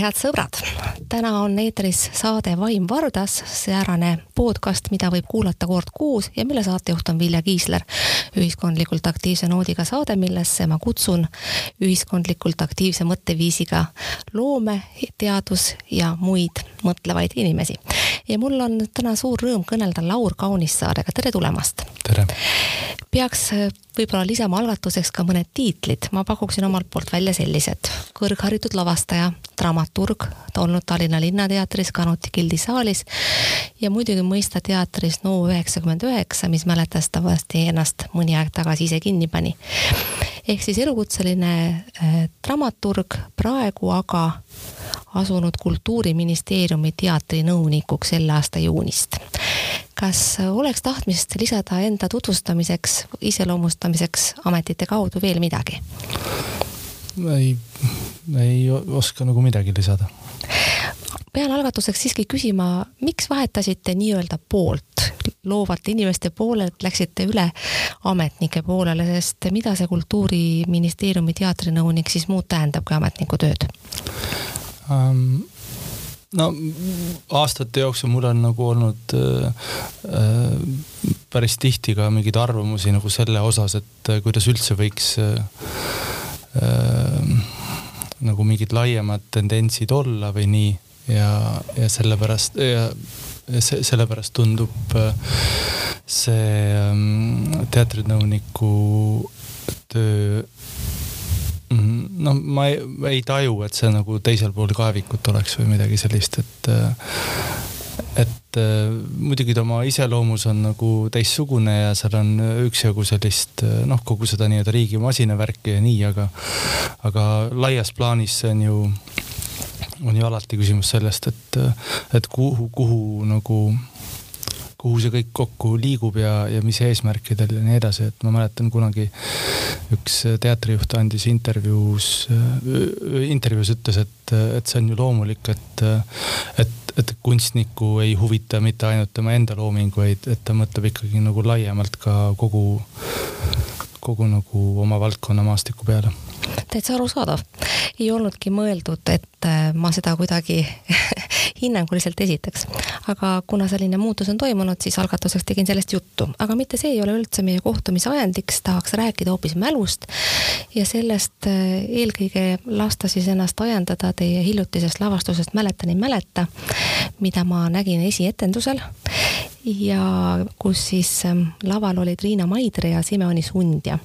head sõbrad! täna on eetris saade Vaim Vardas, säärane podcast, mida võib kuulata kord kuus ja mille saatejuht on Vilja Kiisler. ühiskondlikult aktiivse noodiga saade, millesse ma kutsun ühiskondlikult aktiivse mõtteviisiga loome, teadus ja muid mõtlevaid inimesi. ja mul on täna suur rõõm kõnelda Laur Kaunissaarega, tere tulemast! tere! peaks võib-olla lisama algatuseks ka mõned tiitlid, ma pakuksin omalt poolt välja sellised. kõrgharitud lavastaja, dramaturg, olnud Tallinna Linnateatris, Kanuti Gildi saalis ja muidugi mõista teatris NO üheksakümmend üheksa, mis mäletatavasti ennast mõni aeg tagasi ise kinni pani. ehk siis elukutseline äh, dramaturg, praegu aga asunud Kultuuriministeeriumi teatrinõunikuks selle aasta juunist kas oleks tahtmist lisada enda tutvustamiseks, iseloomustamiseks ametite kaudu veel midagi? ei, ei oska nagu midagi lisada. pean algatuseks siiski küsima, miks vahetasite nii-öelda poolt, loovate inimeste poolelt läksite üle ametnike poolele, sest mida see Kultuuriministeeriumi teatrinõunik siis muud tähendab kui ametniku tööd um,? no aastate jooksul mul on nagu olnud äh, äh, päris tihti ka mingeid arvamusi nagu selle osas, et äh, kuidas üldse võiks äh, äh, nagu mingid laiemad tendentsid olla või nii ja, ja sellepärast ja, ja se, sellepärast tundub see ähm, teatrinõuniku töö. No ma ei, ei taju, et see nagu teisel pool kaevikut oleks või midagi sellist, et et muidugi ta oma iseloomus on nagu teistsugune ja seal on üksjagu sellist noh, kogu seda nii-öelda riigi masinavärki ja nii, aga aga laias plaanis see on ju, on ju alati küsimus sellest, et, et kuhu, kuhu nagu kuhu see kõik kokku liigub ja, ja mis eesmärkidel ja nii edasi, et ma mäletan kunagi üks teatrijuht andis intervjuus, intervjuus ütles, et, et see on ju loomulik, et, et, et kunstnikku ei huvita mitte ainult tema enda looming, vaid et ta mõtleb ikkagi nagu laiemalt ka kogu, kogu nagu oma valdkonna maastiku peale täitsa arusaadav. ei olnudki mõeldud, et äh, ma seda kuidagi hinnanguliselt esitaks. aga kuna selline muutus on toimunud, siis algatuseks tegin sellest juttu, aga mitte see ei ole üldse meie kohtumise ajendiks, tahaks rääkida hoopis mälust ja sellest äh, eelkõige lasta siis ennast ajendada teie hiljutisest lavastusest Mäletan, ei mäleta, mida ma nägin esietendusel. Ja kus siis ähm, laval olid Riina Maidre ja Simeoni Sundja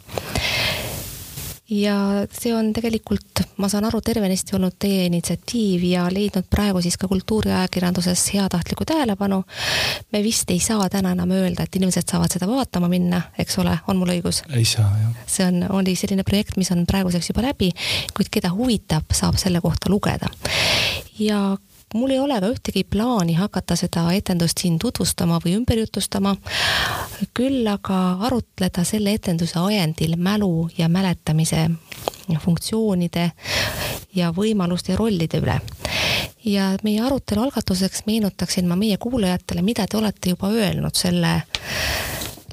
ja see on tegelikult, ma saan aru, tervenisti olnud teie initsiatiiv ja leidnud praegu siis ka kultuuriajakirjanduses heatahtlikku tähelepanu. me vist ei saa täna enam öelda, et inimesed saavad seda vaatama minna, eks ole, on mul õigus? ei saa, jah. see on, oli selline projekt, mis on praeguseks juba läbi, kuid keda huvitab, saab selle kohta lugeda. ja mul ei ole ka ühtegi plaani hakata seda etendust siin tutvustama või ümber jutustama, küll aga arutleda selle etenduse ajendil mälu ja mäletamise funktsioonide ja võimaluste ja rollide üle. ja meie arutelu algatuseks meenutaksin ma meie kuulajatele, mida te olete juba öelnud selle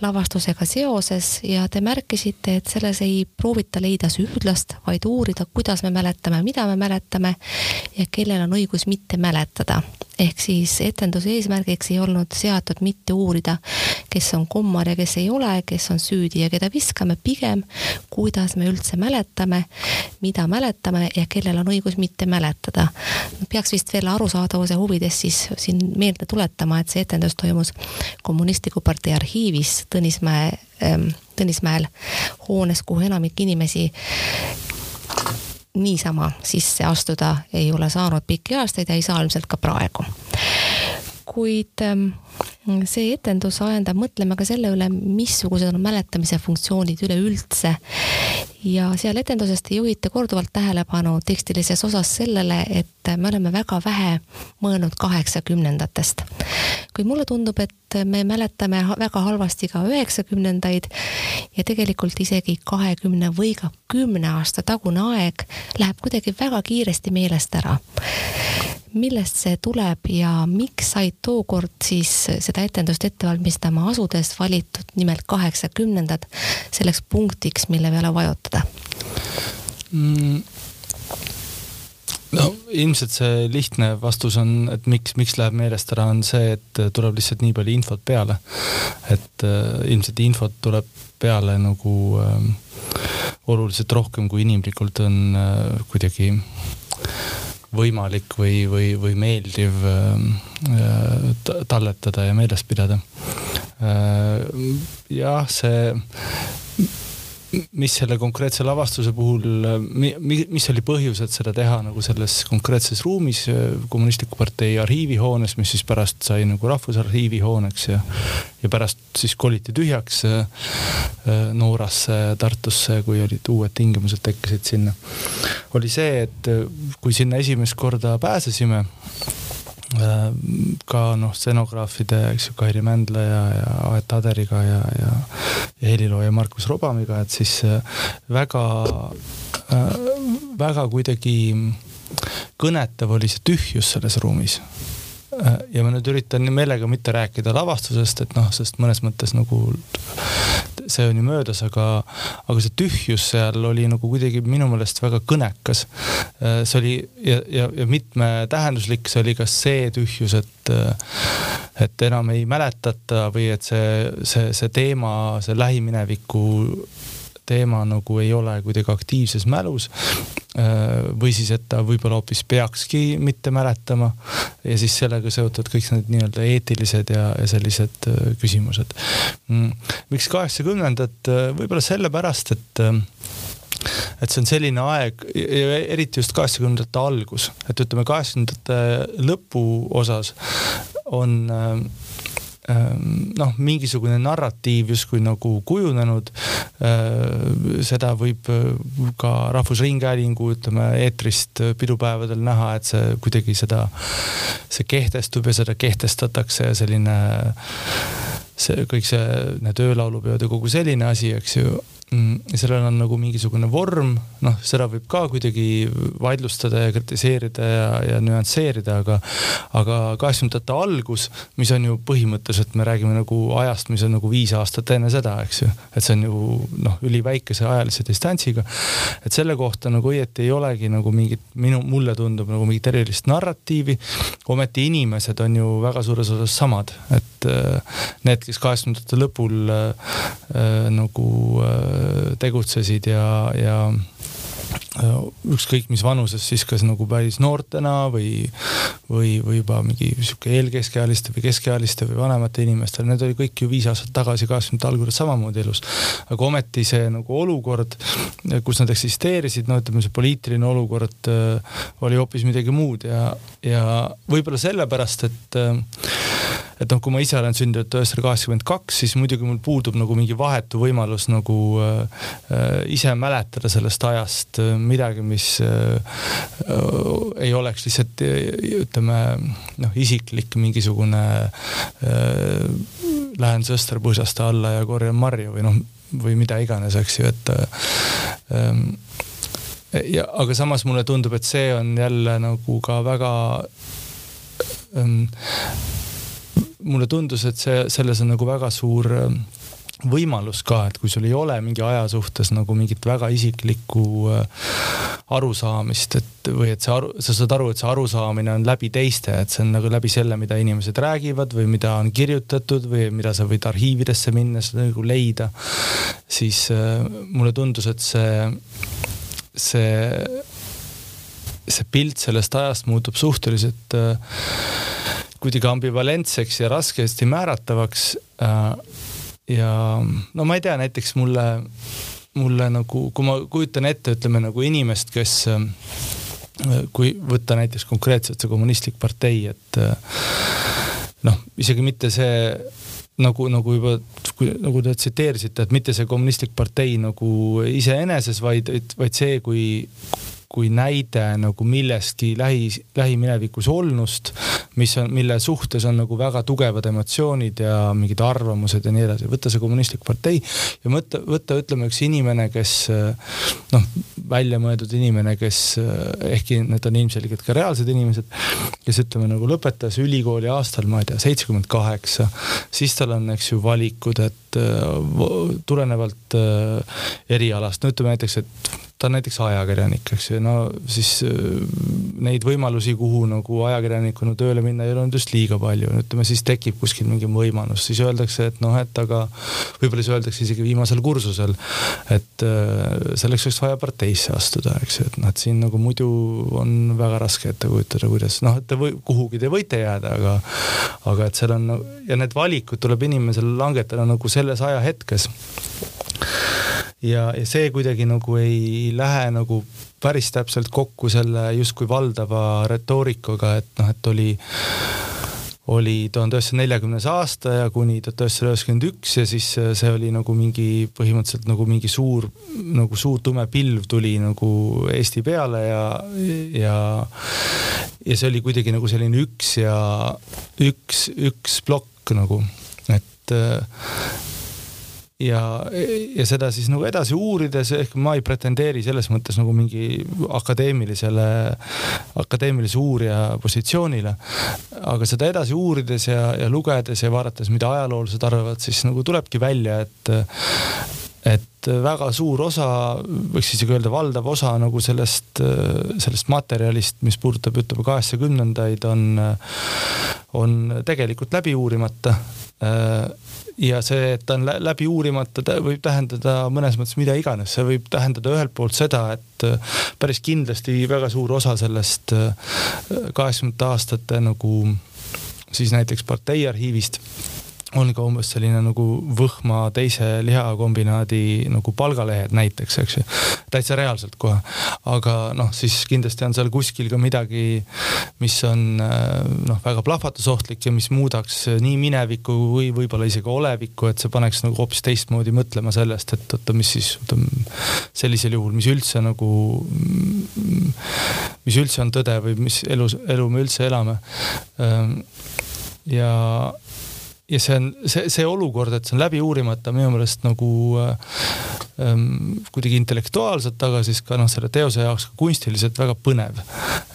lavastusega seoses ja te märkisite, et selles ei proovita leida süüdlast, vaid uurida, kuidas me mäletame, mida me mäletame ja kellel on õigus mitte mäletada ehk siis etenduse eesmärgiks ei olnud seatud mitte uurida, kes on kommar ja kes ei ole, kes on süüdi ja keda viskame, pigem kuidas me üldse mäletame, mida mäletame ja kellel on õigus mitte mäletada. peaks vist veel arusaadavuse huvides siis siin meelde tuletama, et see etendus toimus Kommunistliku partei arhiivis Tõnismäe, ähm, Tõnismäel hoones, kuhu enamik inimesi niisama sisse astuda ei ole saanud pikki aastaid ja ei saa ilmselt ka praegu. Kuid ähm, see etendus ajendab mõtlema ka selle üle, missugused on mäletamise funktsioonid üleüldse. ja seal etenduses te juhite korduvalt tähelepanu tekstilises osas sellele, et me oleme väga vähe mõelnud kaheksakümnendatest. kuid mulle tundub, et me mäletame väga halvasti ka üheksakümnendaid ja tegelikult isegi kahekümne või ka kümne aasta tagune aeg läheb kuidagi väga kiiresti meelest ära millest see tuleb ja miks said tookord siis seda etendust ette valmistama asudes valitud nimelt kaheksakümnendad selleks punktiks, mille peale vajutada mm.? no ilmselt see lihtne vastus on, et miks, miks läheb meelest ära, on see, et tuleb lihtsalt nii palju infot peale. et äh, ilmselt infot tuleb peale nagu äh, oluliselt rohkem, kui inimlikult on äh, kuidagi võimalik või, või, või meeldiv äh, talletada ja meeles pidada äh,. jah, see mis selle konkreetse lavastuse puhul, mis oli põhjus, et seda teha nagu selles konkreetses ruumis, kommunistliku partei arhiivihoones, mis siis pärast sai nagu Rahvusarhiivi hooneks ja, ja pärast siis koliti tühjaks äh, Noorasse, Tartusse, kui olid uued tingimused tekkisid sinna. oli see, et kui sinna esimest korda pääsesime Äh, ka noh, stenograafide, eks ju, Kairi Mändla ja, ja Aet Taderiga ja, ja, ja helilooja Markus Robamiga, et siis äh, väga, äh, väga kuidagi kõnetav oli see tühjus selles ruumis. Ja ma nüüd üritan meelega mitte rääkida lavastusest, et noh, sest mõnes mõttes nagu see on ju möödas, aga, aga see tühjus seal oli nagu kuidagi minu meelest väga kõnekas. see oli ja, ja, ja mitmetähenduslik, see oli kas see tühjus, et, et enam ei mäletata või et see, see, see teema, see lähimineviku teema nagu ei ole kuidagi aktiivses mälus. Äh, või siis, et ta võib-olla hoopis peakski mitte mäletama ja siis sellega seotud kõik need nii-öelda eetilised ja, ja sellised äh, küsimused. Mm. miks kaheksakümnendad, äh, võib-olla sellepärast, et et see on selline aeg, eriti just kaheksakümnendate algus, et ütleme, kaheksakümnendate lõpu osas on äh, noh, mingisugune narratiiv justkui nagu kujunenud. Ehm, seda võib äh, ka Rahvusringhäälingu, ütleme eetrist pidupäevadel näha, et see kuidagi seda, see kehtestub ja seda kehtestatakse ja selline see kõik see, need öölaulupeod ja kogu selline asi, eks ju sellel on nagu mingisugune vorm, noh, seda võib ka kuidagi vaidlustada ja kritiseerida ja, ja nüansseerida, aga, aga kaheksakümnendate algus, mis on ju põhimõtteliselt, me räägime nagu ajast, mis on nagu viis aastat enne seda, eks ju, et see on ju noh, üliväikese ajalise distantsiga. et selle kohta nagu õieti ei olegi nagu mingit, minu, mulle tundub nagu mingit erilist narratiivi. ometi inimesed on ju väga suures osas samad, et äh, need, kes kaheksakümnendate lõpul äh, äh nagu äh, tegutsesid ja, ja ükskõik mis vanuses siis kas nagu päris noortena või, või, või juba mingi sihuke eelkeskealiste või keskealiste või vanemate inimestel, need oli kõik ju viis aastat tagasi, kaheksakümnendate alguses samamoodi elus. aga ometi see nagu olukord, kus nad eksisteerisid, no ütleme, see poliitiline olukord äh, oli hoopis midagi muud ja, ja võib-olla sellepärast, et äh, et noh, kui ma ise olen sündinud üheksasada kaheksakümmend kaks, siis muidugi mul puudub nagu mingi vahetu võimalus nagu äh, äh, ise mäletada sellest ajast äh, midagi, mis äh, äh, ei oleks lihtsalt ütleme noh, isiklik mingisugune äh, lähen sõsterpõõsaste alla ja korjan marju või noh, või mida iganes, eks ju, et ähm, ja aga samas mulle tundub, et see on jälle nagu ka väga ähm, mulle tundus, et see, selles on nagu väga suur ähm, võimalus ka, et kui sul ei ole mingi aja suhtes nagu mingit väga isiklikku äh, arusaamist, et või et see aru, sa saad aru, et see arusaamine on läbi teiste, et see on nagu läbi selle, mida inimesed räägivad või mida on kirjutatud või mida sa võid arhiividesse minna, seda nagu leida. siis äh, mulle tundus, et see, see, see pilt sellest ajast muutub suhteliselt äh, kuidagi ambivalentseks ja raskesti määratavaks äh, ja no ma ei tea, näiteks mulle, mulle nagu, kui ma kujutan ette, ütleme nagu inimest, kes äh, kui võtta näiteks konkreetselt see kommunistlik partei, et noh, isegi mitte see nagu, nagu juba, nagu te tsiteerisite, et mitte see kommunistlik partei nagu iseeneses, vaid, vaid see, kui kui näide nagu millestki lähi, lähiminevikus olnust, mis on, mille suhtes on nagu väga tugevad emotsioonid ja mingid arvamused ja nii edasi. võtta see kommunistlik partei ja võtta, võtta ütleme üks inimene, kes noh, väljamõeldud inimene, kes ehkki need on ilmselgelt ka reaalsed inimesed, kes ütleme nagu lõpetas ülikooli aastal, ma ei tea, seitsekümmend kaheksa, siis tal on, eks ju, valikud, et tulenevalt erialast, no ütleme näiteks, et ta on näiteks ajakirjanik, eks ju, no siis neid võimalusi, kuhu nagu ajakirjanikuna tööle minna ei ole olnud just liiga palju, ütleme siis tekib kuskil mingi võimalus, siis öeldakse, et noh, et aga võib-olla siis öeldakse isegi viimasel kursusel, et selleks oleks vaja parteisse astuda, eks ju, et noh, et siin nagu muidu on väga raske ette kujutada, kuidas noh, et te või, kuhugi te võite jääda, aga, aga et seal on ja need valikud tuleb inimesel langetada nagu selles ajahetkes. Ja, ja see kuidagi nagu ei lähe nagu päris täpselt kokku selle justkui valdava retoorikaga, et noh, et oli oli tuhande üheksasaja neljakümnes aasta ja kuni tuhat üheksasada üheksakümmend üks ja siis see oli nagu mingi põhimõtteliselt nagu mingi suur nagu suur tume pilv tuli nagu Eesti peale ja, ja ja see oli kuidagi nagu selline üks ja üks, üks plokk nagu, et ja, ja seda siis nagu edasi uurides, ehk ma ei pretendeeri selles mõttes nagu mingi akadeemilisele, akadeemilise uurija positsioonile. aga seda edasi uurides ja, ja lugedes ja vaadates, mida ajaloolased arvavad, siis nagu tulebki välja, et et väga suur osa, võiks isegi öelda valdav osa nagu sellest, sellest materjalist, mis puudutab, ütleme kaheksakümnendaid, on, on tegelikult läbi uurimata ja see, et ta on läbi uurimata, võib tähendada mõnes mõttes mida iganes, see võib tähendada ühelt poolt seda, et päris kindlasti väga suur osa sellest kaheksakümnendate aastate nagu siis näiteks partei arhiivist on ka umbes selline nagu Võhma teise lihakombinaadi nagu palgalehed näiteks, eks ju. täitsa reaalselt kohe. aga noh, siis kindlasti on seal kuskil ka midagi, mis on noh, väga plahvatusohtlik ja mis muudaks nii minevikku või võib-olla isegi olevikku, et see paneks nagu hoopis teistmoodi mõtlema sellest, et oota, mis siis oota, sellisel juhul, mis üldse nagu, mis üldse on tõde või mis elus, elu me üldse elame. ja ja see on see, see olukord, et see on läbi uurimata minu meelest nagu ähm, kuidagi intellektuaalselt, aga siis ka noh, selle teose jaoks ka kunstiliselt väga põnev.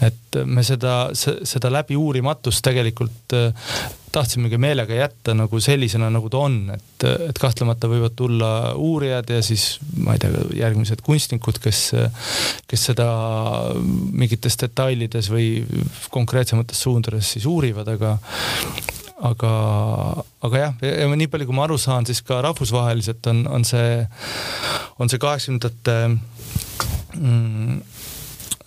et me seda, seda läbi uurimatust tegelikult äh, tahtsimegi meelega jätta nagu sellisena, nagu ta on, et, et kahtlemata võivad tulla uurijad ja siis ma ei tea, järgmised kunstnikud, kes, kes seda mingites detailides või konkreetsemates suundades siis uurivad, aga aga, aga jah, ja nii palju, kui ma aru saan, siis ka rahvusvaheliselt on, on see, on see kaheksakümnendate mm,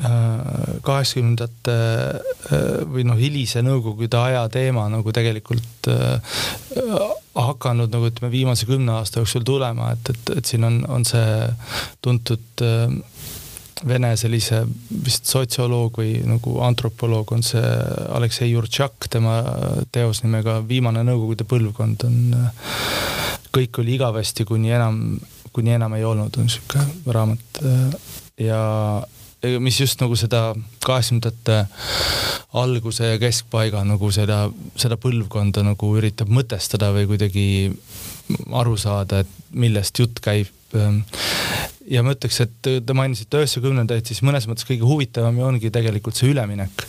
äh, kaheksakümnendate äh, või noh, hilise nõukogude aja teema nagu tegelikult äh, hakanud nagu ütleme viimase kümne aasta jooksul tulema, et, et, et siin on, on see tuntud äh, Vene sellise vist sotsioloog või nagu antropoloog on see Aleksei Jurtšak, tema teos nimega Viimane Nõukogude põlvkond on, kõik oli igavesti, kuni enam, kuni enam ei olnud, on sihuke raamat. Ja mis just nagu seda kaheksakümnendate alguse ja keskpaiga nagu seda, seda põlvkonda nagu üritab mõtestada või kuidagi aru saada, et millest jutt käib ja ma ütleks, et te mainisite üheksakümnendaid, siis mõnes mõttes kõige huvitavam ju ongi tegelikult see üleminek.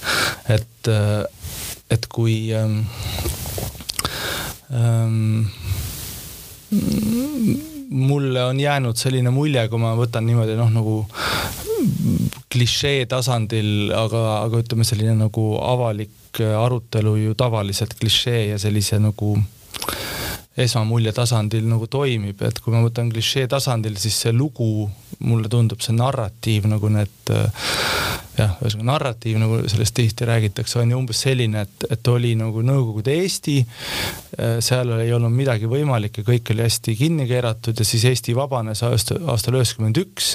et, et kui ähm, ähm, mulle on jäänud selline mulje, kui ma võtan niimoodi noh, nagu klišee tasandil, aga, aga ütleme, selline nagu avalik arutelu ju tavaliselt klišee ja sellise nagu esmamulje tasandil nagu toimib, et kui ma võtan klišee tasandil, siis see lugu, mulle tundub see narratiiv nagu need jah, ühesõnaga narratiiv, nagu sellest tihti räägitakse, on ju umbes selline, et, et oli nagu Nõukogude Eesti, äh, seal ei olnud midagi võimalik ja kõik oli hästi kinni keeratud ja siis Eesti vabanes aasta, aastal üheksakümmend üks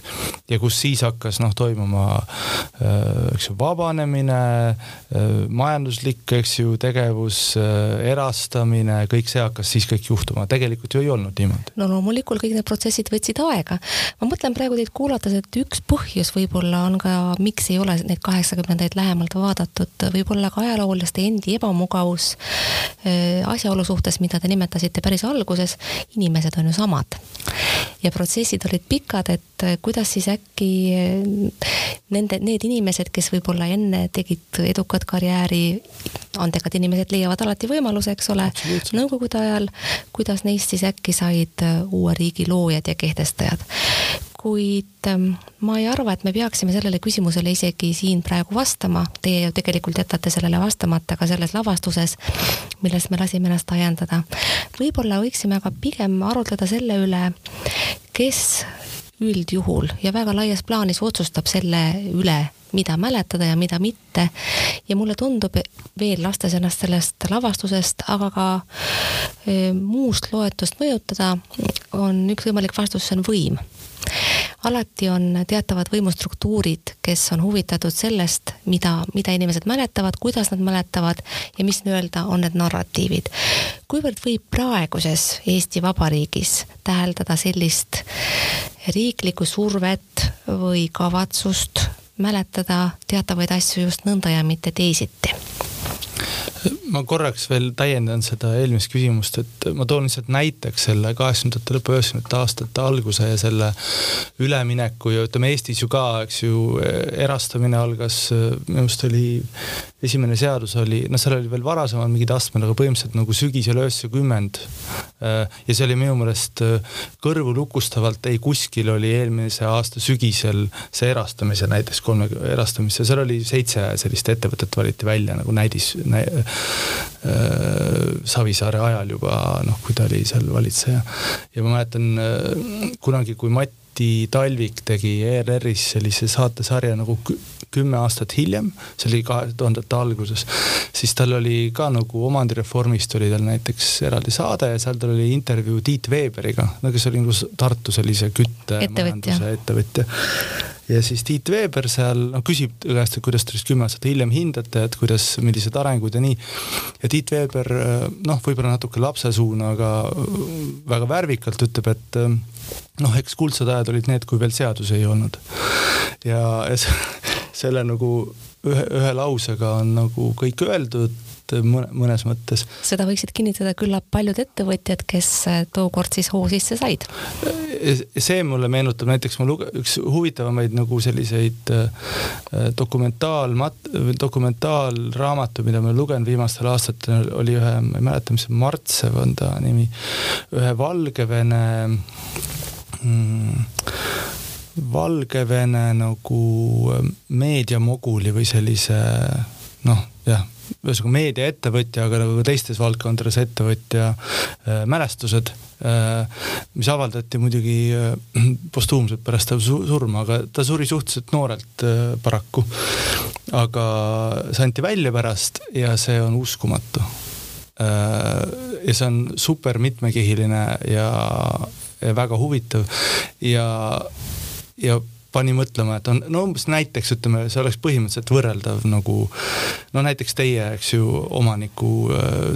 ja kus siis hakkas noh, toimuma äh, eks ju vabanemine, äh, majanduslik, eks ju, tegevus, erastamine, kõik see hakkas siis kõik juhtuma, tegelikult ju ei olnud niimoodi. no loomulikult kõik need protsessid võtsid aega. ma mõtlen praegu teid kuulates, et üks põhjus võib-olla on ka, miks ei ole ole neid kaheksakümnendaid lähemalt vaadatud, võib-olla ka ajaloolaste endi ebamugavus äh, asjaolu suhtes, mida te nimetasite päris alguses, inimesed on ju samad. ja protsessid olid pikad, et äh, kuidas siis äkki äh, nende, need inimesed, kes võib-olla enne tegid edukat karjääri, andekad inimesed leiavad alati võimaluse, eks ole, nõukogude ajal, kuidas neist siis äkki said uue riigi loojad ja kehtestajad kuid ähm, ma ei arva, et me peaksime sellele küsimusele isegi siin praegu vastama. Teie ju tegelikult jätate sellele vastamata ka selles lavastuses, millest me lasime ennast ajendada. võib-olla võiksime aga pigem arutleda selle üle, kes üldjuhul ja väga laias plaanis otsustab selle üle, mida mäletada ja mida mitte. ja mulle tundub veel, lastes ennast sellest lavastusest, aga ka e, muust loetust mõjutada, on üks võimalik vastus, see on võim alati on teatavad võimustruktuurid, kes on huvitatud sellest, mida, mida inimesed mäletavad, kuidas nad mäletavad ja mis nii-öelda on need narratiivid. kuivõrd võib praeguses Eesti Vabariigis täheldada sellist riiklikku survet või kavatsust mäletada teatavaid asju just nõnda ja mitte teisiti ma korraks veel täiendan seda eelmist küsimust, et ma toon lihtsalt näiteks selle kaheksakümnendate lõpu, üheksakümnendate aastate alguse ja selle ülemineku ja ütleme Eestis ju ka, eks ju, erastamine algas, minu meelest oli esimene seadus oli, noh, seal oli veel varasemalt mingid astmed, aga põhimõtteliselt nagu sügisel üheksakümmend. ja see oli minu meelest kõrvulukustavalt ei kuskil oli eelmise aasta sügisel see erastamise näiteks kolme erastamise, seal oli seitse sellist ettevõtet valiti välja nagu näidis nä, Savisaare ajal juba noh, kui ta oli seal valitseja. ja ma mäletan äh, kunagi, kui Mati Talvik tegi ERR-is sellise saatesarja nagu kümme aastat hiljem, see oli kahe tuhandete alguses, siis tal oli ka nagu omandireformist oli tal näiteks eraldi saade ja seal tal oli intervjuu Tiit Veeberiga, no kes oli nagu Tartus oli see küttemajanduse ettevõtja ja siis Tiit Veeber seal noh, küsib käest, et kuidas te siis kümme aastat hiljem hindate, et kuidas, millised arengud ja nii. ja Tiit Veeber noh, võib-olla natuke lapsesuuna, aga väga värvikalt ütleb, et noh, eks kuldsed ajad olid need, kui veel seadusi ei olnud. ja, ja selle nagu ühe, ühe lausega on nagu kõik öeldud mõnes mõttes. seda võiksid kinnitada küllap paljud ettevõtjad, kes tookord siis hoo sisse said see mulle meenutab näiteks ma luge-, üks huvitavamaid nagu selliseid äh, dokumentaalmat-, dokumentaalraamatu, mida ma olen lugenud viimastel aastatel, oli ühe, ma ei mäleta, mis see Martsev on ta nimi, ühe Valgevene mm, Valgevene nagu meediamoguli või sellise noh, jah ühesõnaga meediaettevõtja, aga nagu ka teistes valdkondades ettevõtja äh, mälestused äh,, mis avaldati muidugi äh, postuumselt pärast ta surma, aga ta suri suhteliselt noorelt äh, paraku. aga see anti välja pärast ja see on uskumatu äh,. ja see on super mitmekihiline ja, ja väga huvitav ja, ja pani mõtlema, et on no umbes näiteks ütleme, see oleks põhimõtteliselt võrreldav nagu no näiteks teie, eks ju, omaniku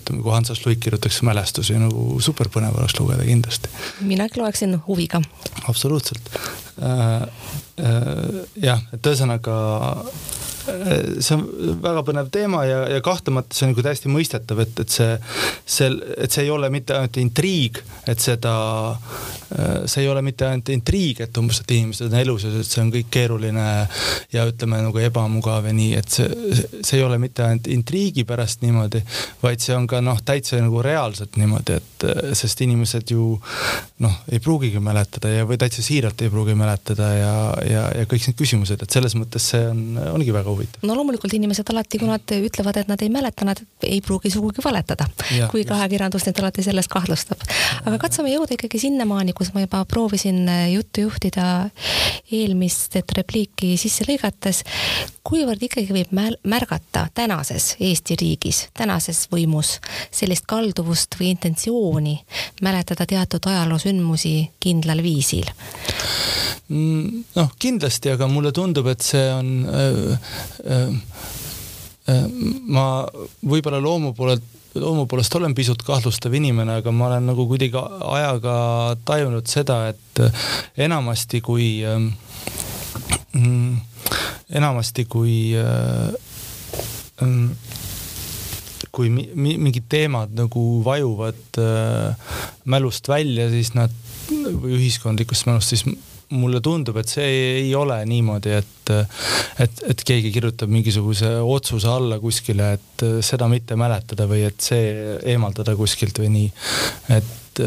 ütleme, kui Hansas Luik kirjutaks mälestusi nagu super põnev oleks lugeda kindlasti. minagi loeksin huviga. absoluutselt äh,. Äh, jah, et ühesõnaga see on väga põnev teema ja, ja kahtlemata see on nagu täiesti mõistetav, et, et see, see, et see ei ole mitte ainult intriig, et seda, see ei ole mitte ainult intriig, et umbes, et inimesed on elus ja see on kõik keeruline ja ütleme nagu ebamugav ja nii, et see, see ei ole mitte ainult intriigi pärast niimoodi, vaid see on ka noh, täitsa nagu reaalselt niimoodi, et sest inimesed ju noh, ei pruugigi mäletada ja, või täitsa siiralt ei pruugi mäletada ja, ja, ja kõik need küsimused, et selles mõttes see on, ongi väga huvitav. No loomulikult inimesed alati, kui nad ütlevad, et nad ei mäleta, nad ei pruugi sugugi valetada, kuigi ajakirjandus neid alati selles kahtlustab. aga katsume jõuda ikkagi sinnamaani, kus ma juba proovisin juttu juhtida eelmist repliiki sisse lõigates, kuivõrd ikkagi võib märgata tänases Eesti riigis, tänases võimus sellist kalduvust või intentsiooni mäletada teatud ajaloosündmusi kindlal viisil? Mm, noh, kindlasti, aga mulle tundub, et see on äh, äh, äh, ma võib-olla loomu poolelt loomu poolest olen pisut kahtlustav inimene, aga ma olen nagu kuidagi ajaga tajunud seda, et enamasti kui äh, enamasti kui äh, ähm, kui mi-, mingid teemad nagu vajuvad äh, mälust välja, siis nad, või ühiskondlikust mälust, siis mulle tundub, et see ei ole niimoodi, et, et, et keegi kirjutab mingisuguse otsuse alla kuskile, et seda mitte mäletada või et see eemaldada kuskilt või nii. et,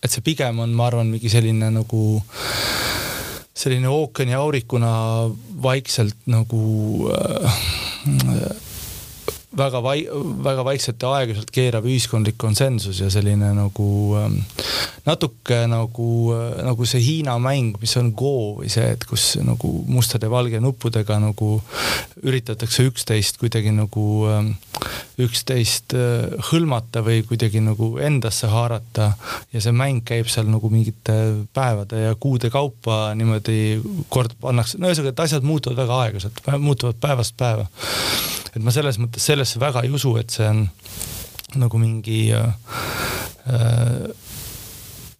et see pigem on, ma arvan, mingi selline nagu selline ookeaniaurikuna vaikselt nagu äh, väga vai-, väga vaikselt ja aeglaselt keerav ühiskondlik konsensus ja selline nagu ähm, natuke nagu, nagu see Hiina mäng, mis on Go või see, et kus nagu mustade ja valge nuppudega nagu üritatakse üksteist kuidagi nagu ähm, üksteist äh, hõlmata või kuidagi nagu endasse haarata. Ja see mäng käib seal nagu mingite päevade ja kuude kaupa niimoodi kord pannakse, no ühesõnaga, et asjad muutuvad väga aeglaselt, muutuvad päevast päeva. Et ma selles mõttes sellesse väga ei usu, et see on nagu mingi äh, äh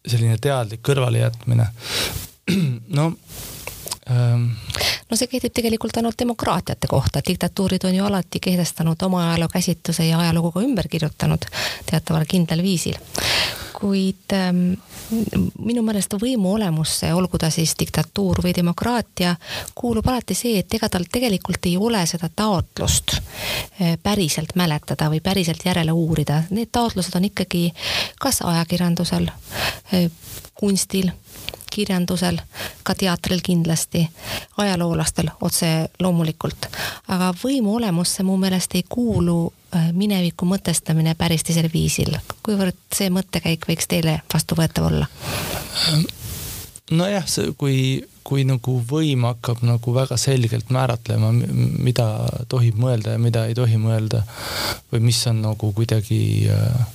selline teadlik kõrvalejätmine. no ähm, no see kehtib tegelikult ainult demokraatiate kohta, diktatuurid on ju alati kehtestanud oma ajalookäsitluse ja ajalugu ka ümber kirjutanud teataval kindlal viisil kuid ähm, minu meelest võimu olemusse, olgu ta siis diktatuur või demokraatia, kuulub alati see, et ega tal tegelikult ei ole seda taotlust äh, päriselt mäletada või päriselt järele uurida. Need taotlused on ikkagi kas ajakirjandusel, äh, kunstil kirjandusel, ka teatril kindlasti, ajaloolastel otse loomulikult. aga võimu olemusse mu meelest ei kuulu äh, mineviku mõtestamine päris teisel viisil. kuivõrd see mõttekäik võiks teile vastuvõetav olla? nojah, kui, kui nagu võim hakkab nagu väga selgelt määratlema, mida tohib mõelda ja mida ei tohi mõelda või mis on nagu kuidagi äh,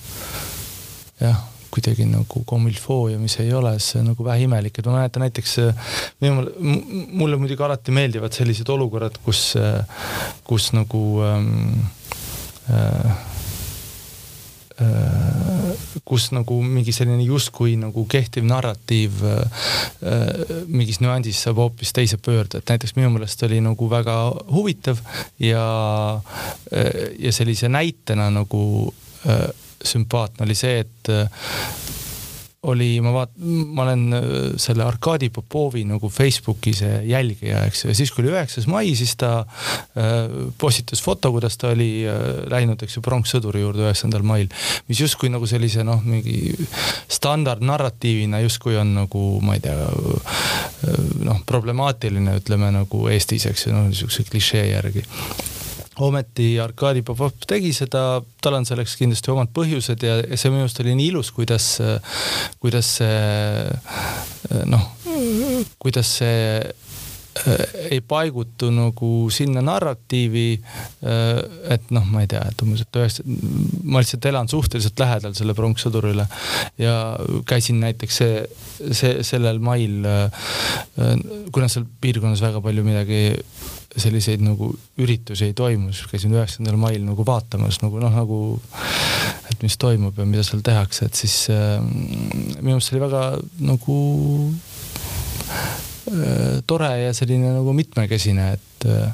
jah kuidagi nagu comilfoo ja mis ei ole, see on nagu väheimelik, et ma mäletan näiteks minu, mulle muidugi alati meeldivad sellised olukorrad, kus, kus nagu ähm, äh, kus nagu mingi selline justkui nagu kehtiv narratiiv äh, mingis nüansis saab hoopis teise pöörde, et näiteks minu meelest oli nagu väga huvitav ja, ja sellise näitena nagu äh, sümpaatne oli see, et äh, oli, ma vaat-, ma olen äh, selle Arkadi Popovi nagu Facebooki see jälgija, eks ju, ja siis kui oli üheksas mai, siis ta äh, postitas foto, kuidas ta oli äh, läinud, eks ju, pronkssõduri juurde üheksandal mail. mis justkui nagu sellise noh, mingi standardnarratiivina justkui on nagu, ma ei tea äh,, noh, problemaatiline, ütleme nagu Eestis, eks ju, noh, niisuguse klišee järgi ometi Arkadi Popov tegi seda, tal on selleks kindlasti omad põhjused ja, ja see minu arust oli nii ilus, kuidas, kuidas see noh, kuidas see äh, ei paigutu nagu sinna narratiivi, äh, et noh, ma ei tea, et umbes, et üheksa, ma lihtsalt elan suhteliselt lähedal selle pronkssõdurile ja käisin näiteks see, see, sellel mail, äh, kuna seal piirkonnas väga palju midagi selliseid nagu üritusi ei toimu, siis käisin üheksandal mail nagu vaatamas nagu noh, nagu et mis toimub ja mida seal tehakse, et siis äh, minu arust see oli väga nagu äh, tore ja selline nagu mitmekesine, et äh,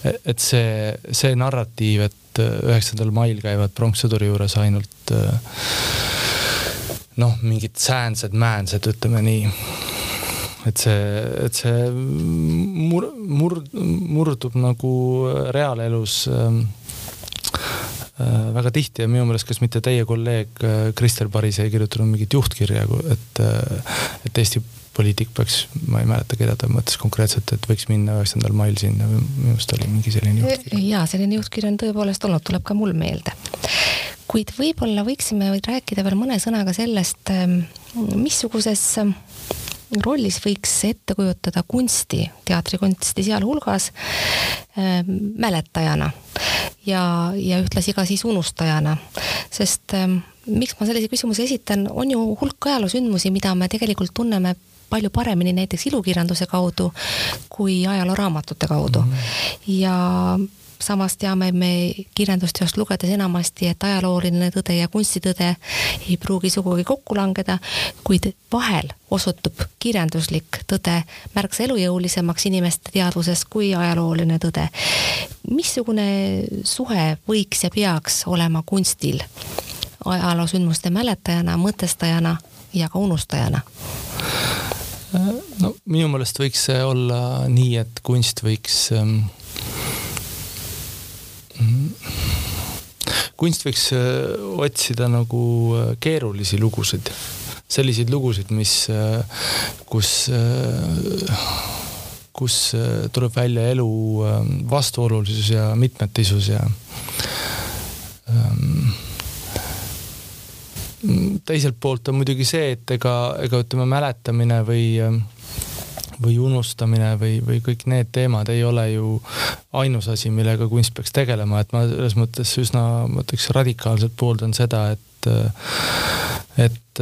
et see, see narratiiv, et üheksandal mail käivad pronkssõduri juures ainult äh, noh, mingid säänsed-määnsed, ütleme nii et see, et see mur-, mur-, murdub nagu reaalelus ähm, äh, väga tihti ja minu meelest, kas mitte teie kolleeg äh, Krister Paris ei kirjutanud mingit juhtkirja, et, äh, et Eesti poliitik peaks, ma ei mäleta, keda ta mõtles konkreetselt, et võiks minna üheksandal mail sinna, minu arust oli mingi selline juhtkiri. jaa, selline juhtkiri on tõepoolest olnud, tuleb ka mul meelde. kuid võib-olla võiksime rääkida veel mõne sõnaga sellest, ähm, missuguses rollis võiks ette kujutada kunsti, teatrikunsti sealhulgas äh, mäletajana ja, ja ühtlasi ka siis unustajana. sest äh, miks ma sellise küsimuse esitan, on ju hulk ajaloosündmusi, mida me tegelikult tunneme palju paremini näiteks ilukirjanduse kaudu kui ajalooraamatute kaudu mm. -hmm. ja samas teame me kirjandusteost lugedes enamasti, et ajalooline tõde ja kunstitõde ei pruugi sugugi kokku langeda, kuid vahel osutub kirjanduslik tõde märksa elujõulisemaks inimeste teadvuses kui ajalooline tõde. missugune suhe võiks ja peaks olema kunstil ajaloosündmuste mäletajana, mõtestajana ja ka unustajana? no minu meelest võiks see olla nii, et kunst võiks ähm kunst võiks äh, otsida nagu äh, keerulisi lugusid. Selliseid lugusid, mis, kus kus tuleb välja elu vastuolulisus ja mitmetisus ja ähm, teiselt poolt on muidugi see, et ega, ega ütleme, mäletamine või või unustamine või, või kõik need teemad ei ole ju ainus asi, millega kunst peaks tegelema, et ma selles mõttes üsna, ma ütleks radikaalselt pooldan seda, et et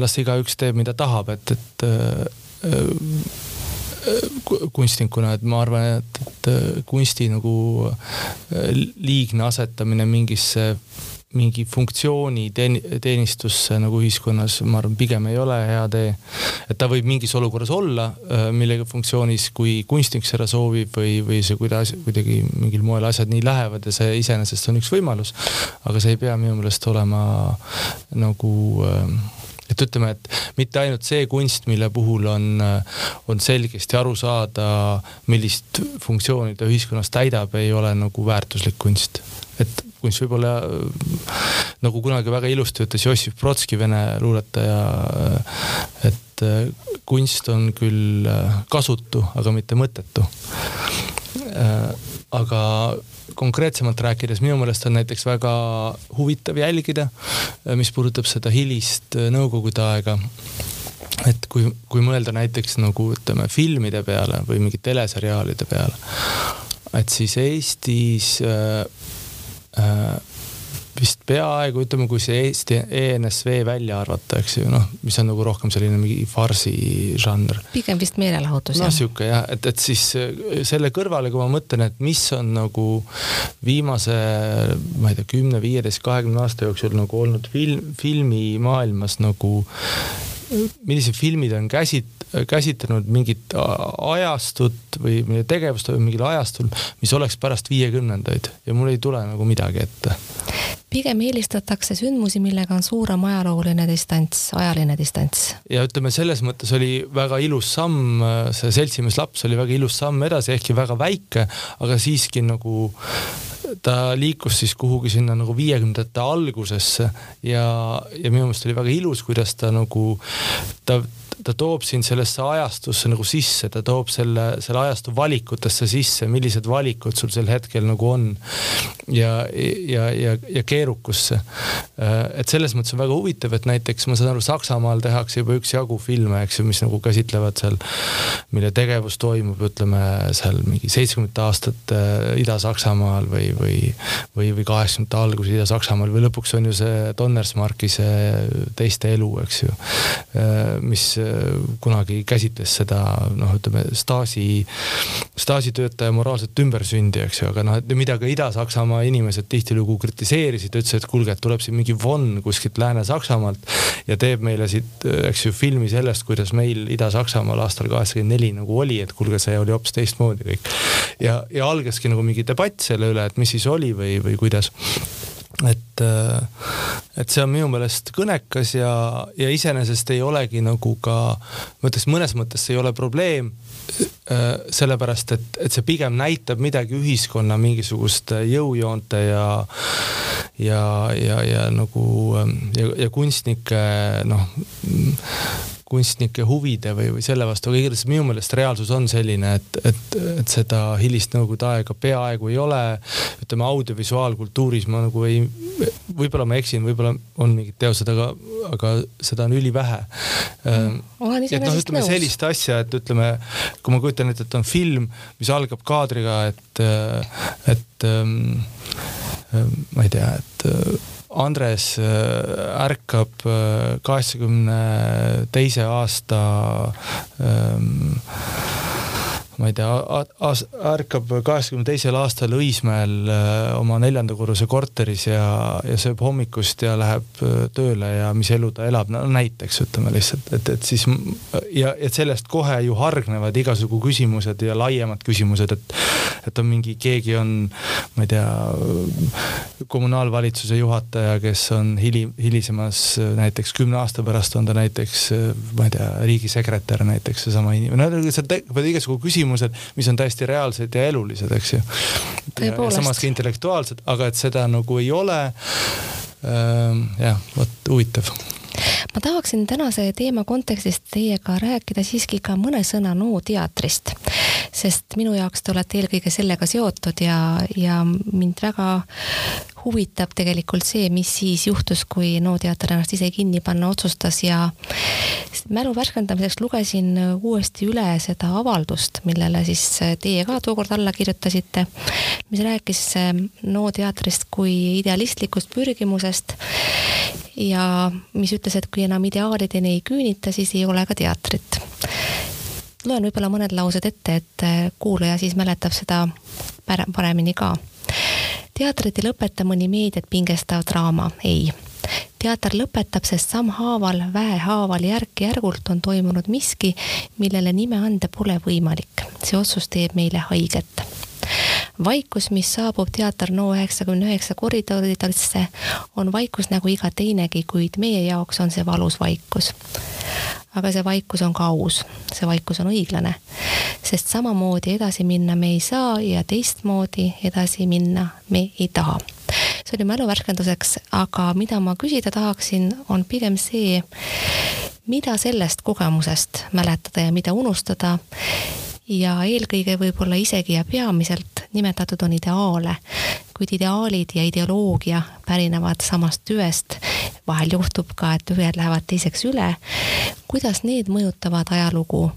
las igaüks teeb, mida tahab, et, et kunstnikuna, et ma arvan, et, et kunsti nagu liigne asetamine mingisse mingi funktsiooni teen, teenistusse nagu ühiskonnas, ma arvan, pigem ei ole hea tee. et ta võib mingis olukorras olla, äh, millega funktsioonis, kui kunstnik seda soovib või, või see kuidas kuidagi mingil moel asjad nii lähevad ja see iseenesest on üks võimalus. aga see ei pea minu meelest olema nagu äh, et ütleme, et mitte ainult see kunst, mille puhul on, äh, on selgesti aru saada, millist funktsiooni ta ühiskonnas täidab, ei ole nagu väärtuslik kunst. et kunst võib-olla nagu kunagi väga ilusti ütles Jossif Brodski, vene luuletaja, et äh, kunst on küll äh, kasutu, aga mitte mõttetu. Äh, aga konkreetsemalt rääkides, minu meelest on näiteks väga huvitav jälgida, mis puudutab seda hilist nõukogude aega et kui, kui mõelda näiteks nagu ütleme filmide peale või mingite teleseriaalide peale, et siis Eestis äh, äh, vist peaaegu ütleme, kui see Eesti ENSV välja arvata, eks ju, noh, mis on nagu rohkem selline mingi farsi žanr. pigem vist meelelahutus. no sihuke jah, et, et siis äh, selle kõrvale, kui ma mõtlen, et mis on nagu viimase, ma ei tea, kümne, viieteist, kahekümne aasta jooksul nagu olnud film, filmimaailmas nagu millised filmid on käsit-, käsitlenud mingit ajastut või tegevust mingil ajastul, mis oleks pärast viiekümnendaid ja mul ei tule nagu midagi ette. Pigem eelistatakse sündmusi, millega on suurem ajalooline distants, ajaline distants. ja ütleme, selles mõttes oli väga ilus samm, see seltsimees laps oli väga ilus samm edasi, ehkki väga väike, aga siiski nagu ta liikus siis kuhugi sinna nagu viiekümnendate algusesse ja, ja minu meelest oli väga ilus, kuidas ta nagu, ta ta toob sind sellesse ajastusse nagu sisse, ta toob selle, selle ajastu valikutesse sisse, millised valikud sul sel hetkel nagu on. ja, ja, ja, ja keerukusse. et selles mõttes on väga huvitav, et näiteks ma saan aru, Saksamaal tehakse juba üksjagu filme, eks ju, mis nagu käsitlevad seal, mille tegevus toimub, ütleme seal mingi seitsmekümnendate aastate Ida-Saksamaal või, või, või, või kaheksakümnendate alguses Ida-Saksamaal või lõpuks on ju see Donnersmarki see teiste elu, eks ju, mis kunagi käsitles seda noh, ütleme staaži, staažitöötaja moraalset ümbersündi, eks ju, aga noh, et mida ka Ida-Saksamaa inimesed tihtilugu kritiseerisid, ütlesid, et kuulge, et tuleb siin mingi von kuskilt Lääne-Saksamaalt ja teeb meile siit, eks ju, filmi sellest, kuidas meil Ida-Saksamaal aastal kaheksakümmend neli nagu oli, et kuulge, see oli hoopis teistmoodi kõik. ja, ja algaski nagu mingi debatt selle üle, et mis siis oli või, või kuidas et, äh, et see on minu meelest kõnekas ja, ja iseenesest ei olegi nagu ka, ma ütleks mõnes mõttes see ei ole probleem. Äh, sellepärast, et, et see pigem näitab midagi ühiskonna mingisuguste jõujoonte ja, ja, ja, ja nagu ja, ja kunstnike noh kunstnike huvide või, või selle vastu, aga igatahes minu meelest reaalsus on selline, et, et, et seda hilist nõukogude aega peaaegu ei ole. ütleme audiovisuaalkultuuris ma nagu ei, võib-olla ma eksin, võib-olla on mingid teosed, aga, aga seda on ülivähe mm.. et noh, ütleme nõus. sellist asja, et ütleme, kui ma kujutan ette, et on film, mis algab kaadriga, et, et ähm, ma ei tea, et Andres äh, ärkab äh, kaheksakümne teise aasta ähm, ma ei tea, ärkab kaheksakümne teisel aastal Õismäel äh, oma neljanda korruse korteris ja, ja sööb hommikust ja läheb äh, tööle ja mis elu ta elab, no näiteks ütleme lihtsalt, et, et siis ja et sellest kohe ju hargnevad igasugu küsimused ja laiemad küsimused, et, et on mingi, keegi on, ma ei tea, kommunaalvalitsuse juhataja, kes on hili, hilisemas näiteks kümne aasta pärast on ta näiteks, ma ei tea, riigisekretär näiteks, seesama inimene, no seal tekivad igasugu küsimused küsimused, mis on täiesti reaalsed ja elulised, eks ju. ja samas ka intellektuaalsed, aga et seda nagu ei ole. Ähm, jah, vot huvitav ma tahaksin tänase teema kontekstis teiega rääkida siiski ka mõne sõna NO teatrist, sest minu jaoks te olete eelkõige sellega seotud ja, ja mind väga huvitab tegelikult see, mis siis juhtus, kui NO teater ennast ise kinni panna otsustas ja mälu värskendamiseks lugesin uuesti üle seda avaldust, millele siis teie ka tookord alla kirjutasite, mis rääkis NO teatrist kui idealistlikust pürgimusest ja mis ütles, et kui enam ideaalideni ei küünita, siis ei ole ka teatrit. Loen võib-olla mõned laused ette, et kuulaja siis mäletab seda paremini ka teatrit ei lõpeta mõni meediat pingestav draama, ei. teater lõpetab, sest sammhaaval, väehaaval, järk-järgult on toimunud miski, millele nime anda pole võimalik. see otsus teeb meile haiget vaikus, mis saabub Teater NO üheksakümne üheksa koridoridesse, on vaikus nagu iga teinegi, kuid meie jaoks on see valus vaikus aga see vaikus on ka aus, see vaikus on õiglane. sest samamoodi edasi minna me ei saa ja teistmoodi edasi minna me ei taha. see oli mäluvärskenduseks, aga mida ma küsida tahaksin, on pigem see, mida sellest kogemusest mäletada ja mida unustada ja eelkõige võib-olla isegi ja peamiselt nimetatud on ideaale, kuid ideaalid ja ideoloogia pärinevad samast tüvest. vahel juhtub ka, et ühed lähevad teiseks üle. kuidas need mõjutavad ajalugu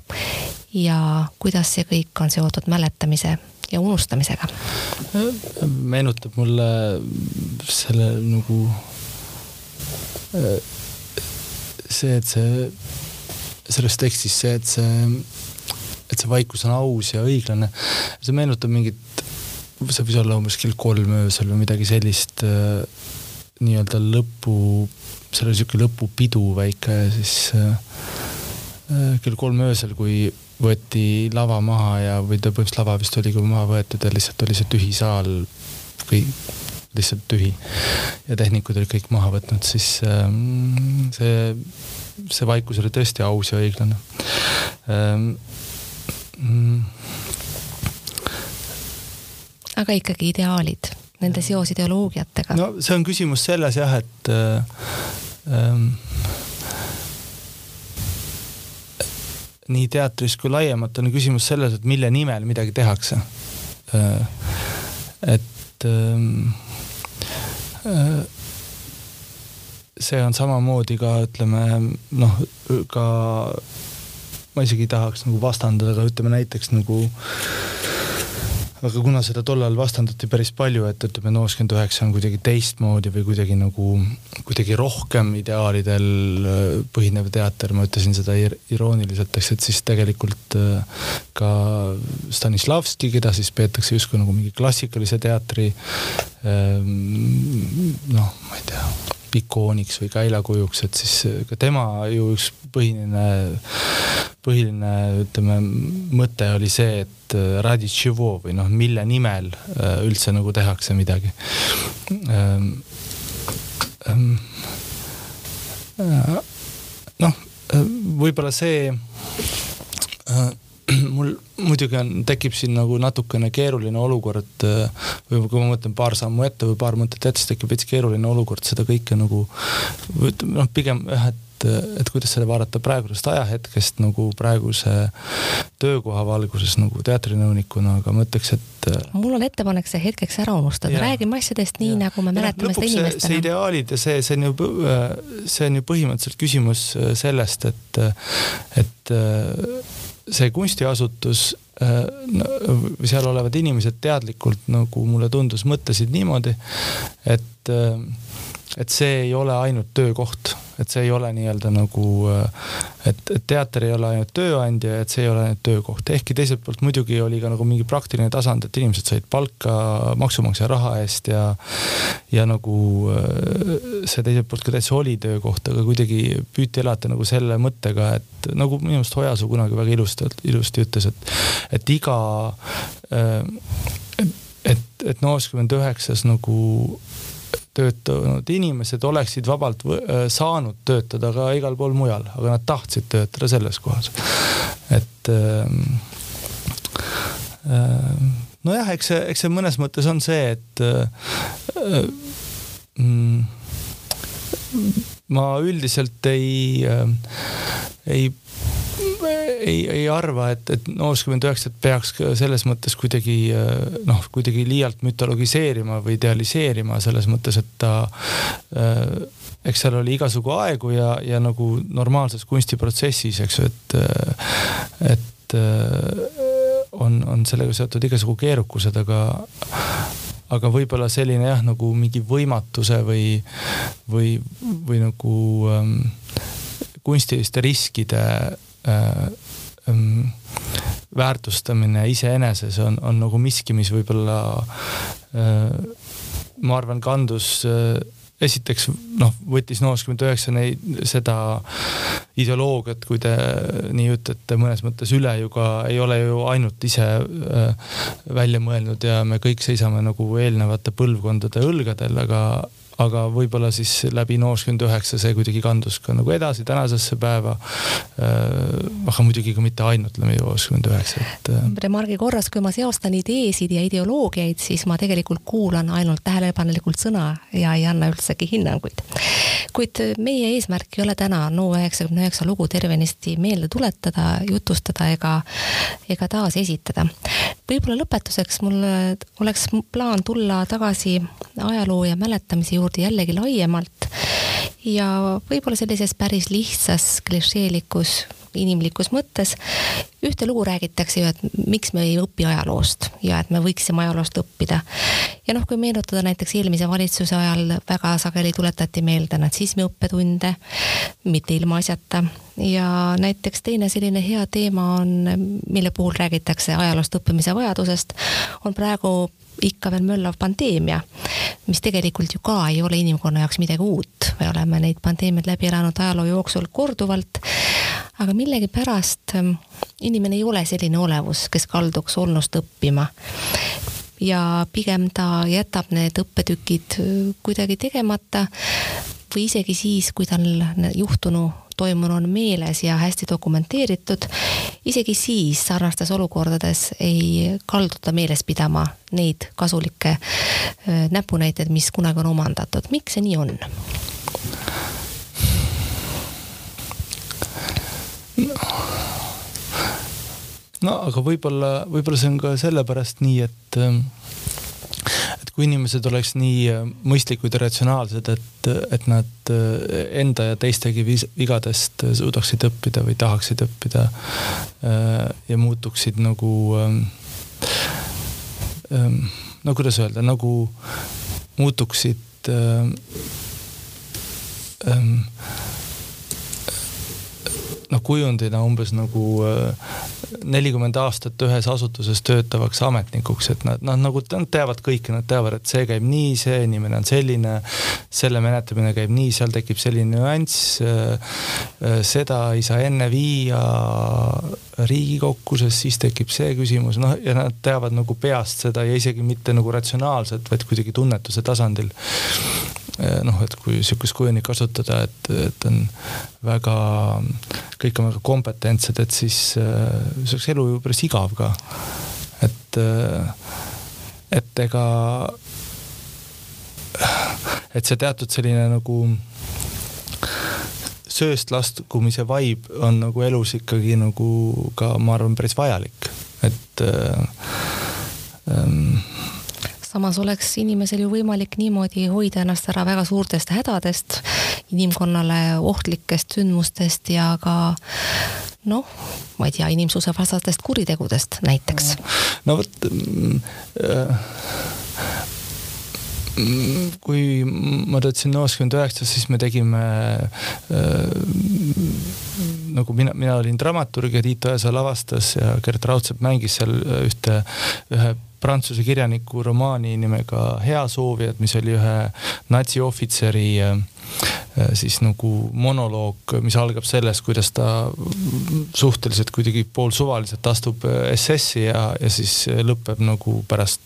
ja kuidas see kõik on seotud mäletamise ja unustamisega? meenutab mulle selle nagu see, et see selles tekstis see, et see et see vaikus on aus ja õiglane. see meenutab mingit, see võis olla umbes kell kolm öösel või midagi sellist äh, nii-öelda lõpu, seal oli sihuke lõpupidu väike ja siis äh, äh, kell kolm öösel, kui võeti lava maha ja, või ta põhimõtteliselt lava vist oligi maha võetud ja lihtsalt oli see tühi saal, kõik lihtsalt tühi ja tehnikud olid kõik maha võtnud, siis ähm, see, see vaikus oli tõesti aus ja õiglane ähm, mm.? Aga ikkagi ideaalid, nende seos ideoloogiatega? no see on küsimus selles jah, et äh, ähm, nii teatris kui laiemalt on küsimus selles, et mille nimel midagi tehakse äh,. et ähm, äh, see on samamoodi ka ütleme noh, ka ma isegi ei tahaks nagu vastandada, aga ütleme näiteks nagu aga kuna seda tollal vastandati päris palju, et ütleme, nooskümmend üheksa on kuidagi teistmoodi või kuidagi nagu, kuidagi rohkem ideaalidel äh, põhinev teater, ma ütlesin seda irooniliselt, eks, et siis tegelikult äh, ka Stanislavski, keda siis peetakse justkui nagu mingi klassikalise teatri ähm, noh, ma ei tea ikooniks või käilakujuks, et siis ka tema ju üks põhiline, põhiline ütleme mõte oli see, et äh, radi tšivo või noh, mille nimel äh, üldse nagu tehakse midagi. Ähm, ähm, äh, noh, võib-olla see mul muidugi on, tekib siin nagu natukene keeruline olukord või kui ma mõtlen paar sammu ette või paar mõtet ette, siis tekib veits keeruline olukord seda kõike nagu noh, pigem jah, et et kuidas seda vaadata praegusest ajahetkest nagu praeguse töökoha valguses nagu teatrinõunikuna, aga ma ütleks, et. mul on ettepanek see hetkeks ära unustada, räägime asjadest nii, nagu me mäletame seda inimestena. see ideaalid ja see, see on ju, see on ju põhimõtteliselt küsimus sellest, et, et see kunstiasutus või seal olevad inimesed teadlikult nagu mulle tundus, mõtlesid niimoodi, et, et see ei ole ainult töökoht et see ei ole nii-öelda nagu, et, et teater ei ole ainult tööandja ja et see ei ole ainult töökoht, ehkki teiselt poolt muidugi oli ka nagu mingi praktiline tasand, et inimesed said palka maksumaksja raha eest ja, ja nagu see teiselt poolt ka täitsa oli töökoht, aga kuidagi püüti elada nagu selle mõttega, et nagu minu meelest Ojasoo kunagi väga ilusti, ilusti ütles, et, et iga et, et nooskümmend üheksas nagu töötanud inimesed oleksid vabalt äh, saanud töötada ka igal pool mujal, aga nad tahtsid töötada selles kohas. et ähm, äh, nojah, eks see, eks see mõnes mõttes on see, et äh, mm, ma üldiselt ei, ei ei, ei arva, et, et nooskümmend üheksat peaks selles mõttes kuidagi noh, kuidagi liialt mütologiseerima või idealiseerima selles mõttes, et ta äh, eks seal oli igasugu aegu ja, ja nagu normaalses kunstiprotsessis, eks ju, et, et on, on sellega seotud igasugu keerukused, aga aga võib-olla selline jah, nagu mingi võimatuse või, või, või nagu ähm, kunstiliste riskide äh, ähm, väärtustamine iseeneses on, on nagu miski, mis võib-olla äh, ma arvan, kandus äh, esiteks noh, võttis nooskümmend üheksa neid, seda ideoloogiat, kui te nii ütlete, mõnes mõttes üle ju ka ei ole ju ainult ise äh, välja mõelnud ja me kõik seisame nagu eelnevate põlvkondade õlgadel, aga aga võib-olla siis läbi nooskümmend üheksa see kuidagi kandus ka nagu edasi tänasesse päeva. Äh, aga muidugi ka mitte ainult läbi nooskümmend üheksa, et. Äh, remargi korras, kui ma seostan ideesid ja ideoloogiaid, siis ma tegelikult kuulan ainult tähelepanelikult sõna ja ei anna üldsegi hinnanguid. kuid meie eesmärk ei ole täna NO üheksakümne üheksa lugu tervenisti meelde tuletada, jutustada ega, ega taasesitada. võib-olla lõpetuseks mul oleks plaan tulla tagasi ajaloo ja mäletamise juurde juurde jällegi laiemalt ja võib-olla sellises päris lihtsas klišeelikus inimlikus mõttes. ühte lugu räägitakse ju, et miks me ei õpi ajaloost ja et me võiksime ajaloost õppida. ja noh, kui meenutada näiteks eelmise valitsuse ajal väga sageli tuletati meelde natsismi õppetunde, mitte ilmaasjata. ja näiteks teine selline hea teema on, mille puhul räägitakse ajaloost õppimise vajadusest, on praegu ikka veel möllav pandeemia, mis tegelikult ju ka ei ole inimkonna jaoks midagi uut, me oleme neid pandeemiaid läbi elanud ajaloo jooksul korduvalt, aga millegipärast ähm, inimene ei ole selline olevus, kes kalduks olnust õppima. Ja pigem ta jätab need õppetükid äh, kuidagi tegemata või isegi siis, kui tal juhtunu toimunu on meeles ja hästi dokumenteeritud, isegi siis sarnastes olukordades ei kalduta meeles pidama neid kasulikke näpunäiteid, mis kunagi on omandatud. miks see nii on? no aga võib-olla, võib-olla see on ka sellepärast nii, et et kui inimesed oleks nii äh, mõistlikud ja ratsionaalsed, et, et nad äh, enda ja teistegi vigadest suudaksid õppida või tahaksid õppida äh, ja muutuksid nagu ähm, ähm, no kuidas öelda, nagu muutuksid ähm, noh, kujundina umbes nagu nelikümmend aastat ühes asutuses töötavaks ametnikuks, et nad noh, nagu nad teavad kõike, nad teavad, et see käib nii, see inimene on selline, selle menetlemine käib nii, seal tekib selline nüanss. seda ei saa enne viia Riigikokku, sest siis tekib see küsimus, noh ja nad teavad nagu peast seda ja isegi mitte nagu ratsionaalselt, vaid kuidagi tunnetuse tasandil noh, et kui sihukest kujundit kasutada, et, et on väga, kõik on väga kompetentsed, et siis äh, see oleks elu ju päris igav ka. et äh,, et ega, et see teatud selline nagu sööst laskumise vibe on nagu elus ikkagi nagu ka, ma arvan, päris vajalik, et äh, ähm, samas oleks inimesel ju võimalik niimoodi hoida ennast ära väga suurtest hädadest, inimkonnale ohtlikest sündmustest ja ka noh, ma ei tea, inimsusevastastest kuritegudest näiteks. no vot äh, kui ma töötasin nooskümmend üheksa, siis me tegime äh, nagu mina, mina olin dramaturg ja Tiit Õesoo lavastas ja Gert Raudsepp mängis seal ühte, ühe prantsuse kirjaniku romaani nimega Hea soovijad, mis oli ühe natsiohvitseri äh, äh, siis nagu monoloog, mis algab sellest, kuidas ta suhteliselt kuidagi poolsuvaliselt astub äh, SS-i ja, ja siis lõpeb nagu pärast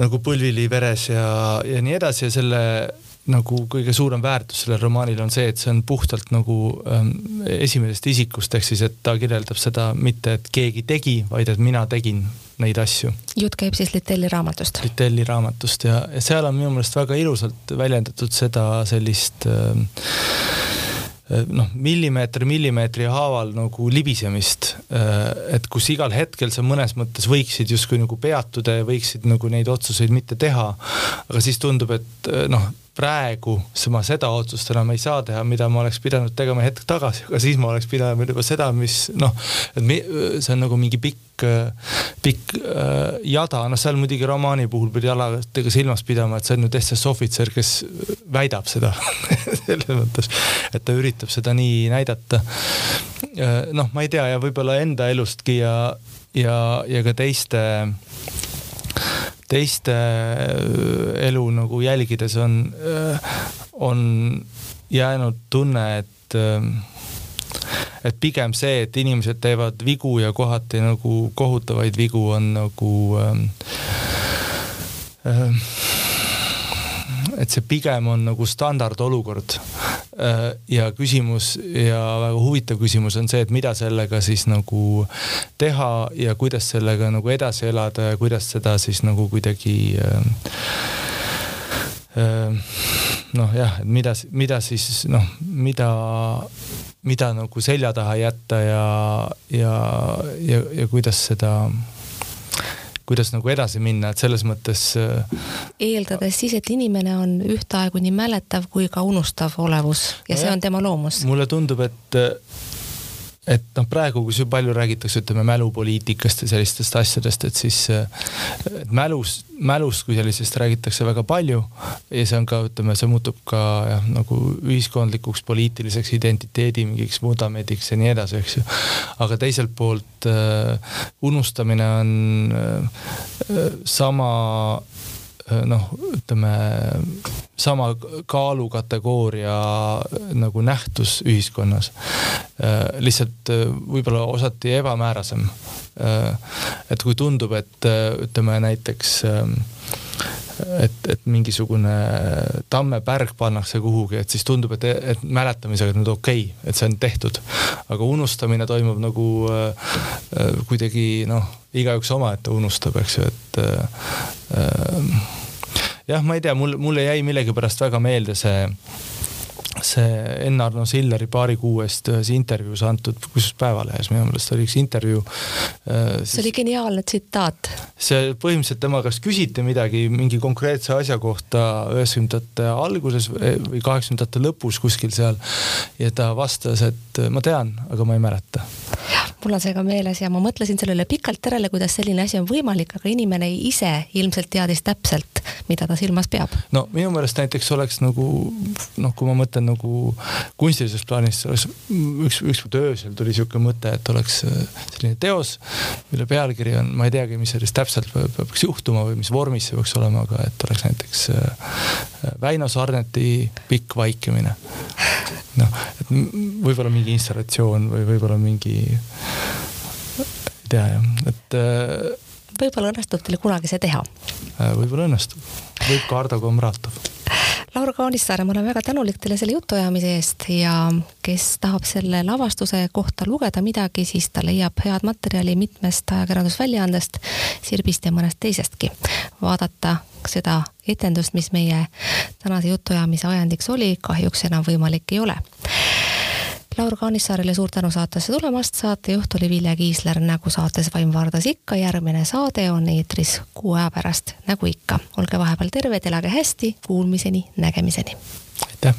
nagu põlvili veres ja, ja nii edasi ja selle nagu kõige suurem väärtus sellel romaanil on see, et see on puhtalt nagu ähm, esimesest isikust, ehk siis, et ta kirjeldab seda mitte, et keegi tegi, vaid et mina tegin neid asju. jutt käib siis Litelli raamatust? Litelli raamatust ja, ja seal on minu meelest väga ilusalt väljendatud seda sellist äh, Äh, noh, millimeeter millimeetri haaval nagu libisemist. Äh, et kus igal hetkel sa mõnes mõttes võiksid justkui nagu peatuda ja võiksid nagu neid otsuseid mitte teha. aga siis tundub, et äh, noh, praegu ma seda otsust enam ei saa teha, mida ma oleks pidanud tegema hetk tagasi, aga siis ma oleks pidanud juba seda, mis noh, et mi, see on nagu mingi pikk, pikk äh, jada, noh, seal muidugi romaani puhul pidi jaladega silmas pidama, et see on ju SS ohvitser, kes väidab seda selles mõttes, et ta üritab seda nii näidata. Äh, noh, ma ei tea ja võib-olla enda elustki ja, ja, ja ka teiste teiste äh, elu nagu jälgides on, äh, on jäänud tunne, et äh, et pigem see, et inimesed teevad vigu ja kohati nagu kohutavaid vigu, on nagu äh, äh, et see pigem on nagu standardolukord. Äh, ja küsimus ja väga huvitav küsimus on see, et mida sellega siis nagu teha ja kuidas sellega nagu edasi elada ja kuidas seda siis nagu kuidagi äh, äh, noh, jah, et mida, mida siis noh, mida, mida nagu selja taha jätta ja, ja, ja, ja kuidas seda kuidas nagu edasi minna, et selles mõttes. Äh, eeldades siis, et inimene on ühtaegu nii mäletav kui ka unustav olevus ja see on tema loomus. mulle tundub, et et noh, praegu, kus ju palju räägitakse, ütleme mälupoliitikast ja sellistest asjadest, et siis et mälus, mälust kui sellisest räägitakse väga palju ja see on ka, ütleme, see muutub ka jah, nagu ühiskondlikuks poliitiliseks identiteedi mingiks vundamendiks ja nii edasi, eks ju. aga teiselt poolt äh, unustamine on äh, sama Äh, noh, ütleme sama kaalukategooria nagu nähtus ühiskonnas. Äh, lihtsalt äh, võib-olla osati ebamäärasem. et kui tundub, et ütleme näiteks et, et mingisugune tammepärg pannakse kuhugi, et siis tundub, et, et mäletamisega on okei okay,, et see on tehtud. aga unustamine toimub nagu äh, kuidagi noh, igaüks omaette unustab, eks ju, et äh, jah, ma ei tea, mul, mulle jäi millegipärast väga meelde see see Enn-Arno Silleri paari kuu eest ühes intervjuus antud, kusjuures Päevalehes minu meelest oli üks intervjuu äh,. see oli geniaalne tsitaat. see põhimõtteliselt tema käest küsiti midagi mingi konkreetse asja kohta üheksakümnendate alguses või kaheksakümnendate lõpus kuskil seal ja ta vastas, et ma tean, aga ma ei mäleta. mul on see ka meeles ja ma mõtlesin sellele pikalt järele, kuidas selline asi on võimalik, aga inimene ise ilmselt teadis täpselt, mida ta silmas peab. no minu meelest näiteks oleks nagu noh, kui ma mõtlen nagu kunstilises plaanis oleks üks, ükskord öösel tuli sihuke mõte, et oleks äh, selline teos, mille pealkiri on, ma ei teagi, mis sellest täpselt peaks juhtuma või mis vormis see peaks olema, aga et oleks näiteks äh, Väino Sarneti Pikk vaikimine. noh, et võib-olla mingi installatsioon või võib-olla mingi, ei tea jah, et äh, võib-olla õnnestub teil kunagi see teha. võib-olla õnnestub, võib ka Ardo Komratov Laura Kaunissaare, ma olen väga tänulik teile selle jutuajamise eest ja kes tahab selle lavastuse kohta lugeda midagi, siis ta leiab head materjali mitmest ajakirjandusväljaandest, Sirbist ja mõnest teisestki. vaadata seda etendust, mis meie tänase jutuajamise ajendiks oli, kahjuks enam võimalik ei ole Laur Kaanissaarile suur tänu saatesse tulemast, saatejuht oli Vilja Kiisler, nagu saates Vaim Vardas ikka, järgmine saade on eetris kuu aja pärast, nagu ikka. olge vahepeal terved, elage hästi, kuulmiseni, nägemiseni. aitäh.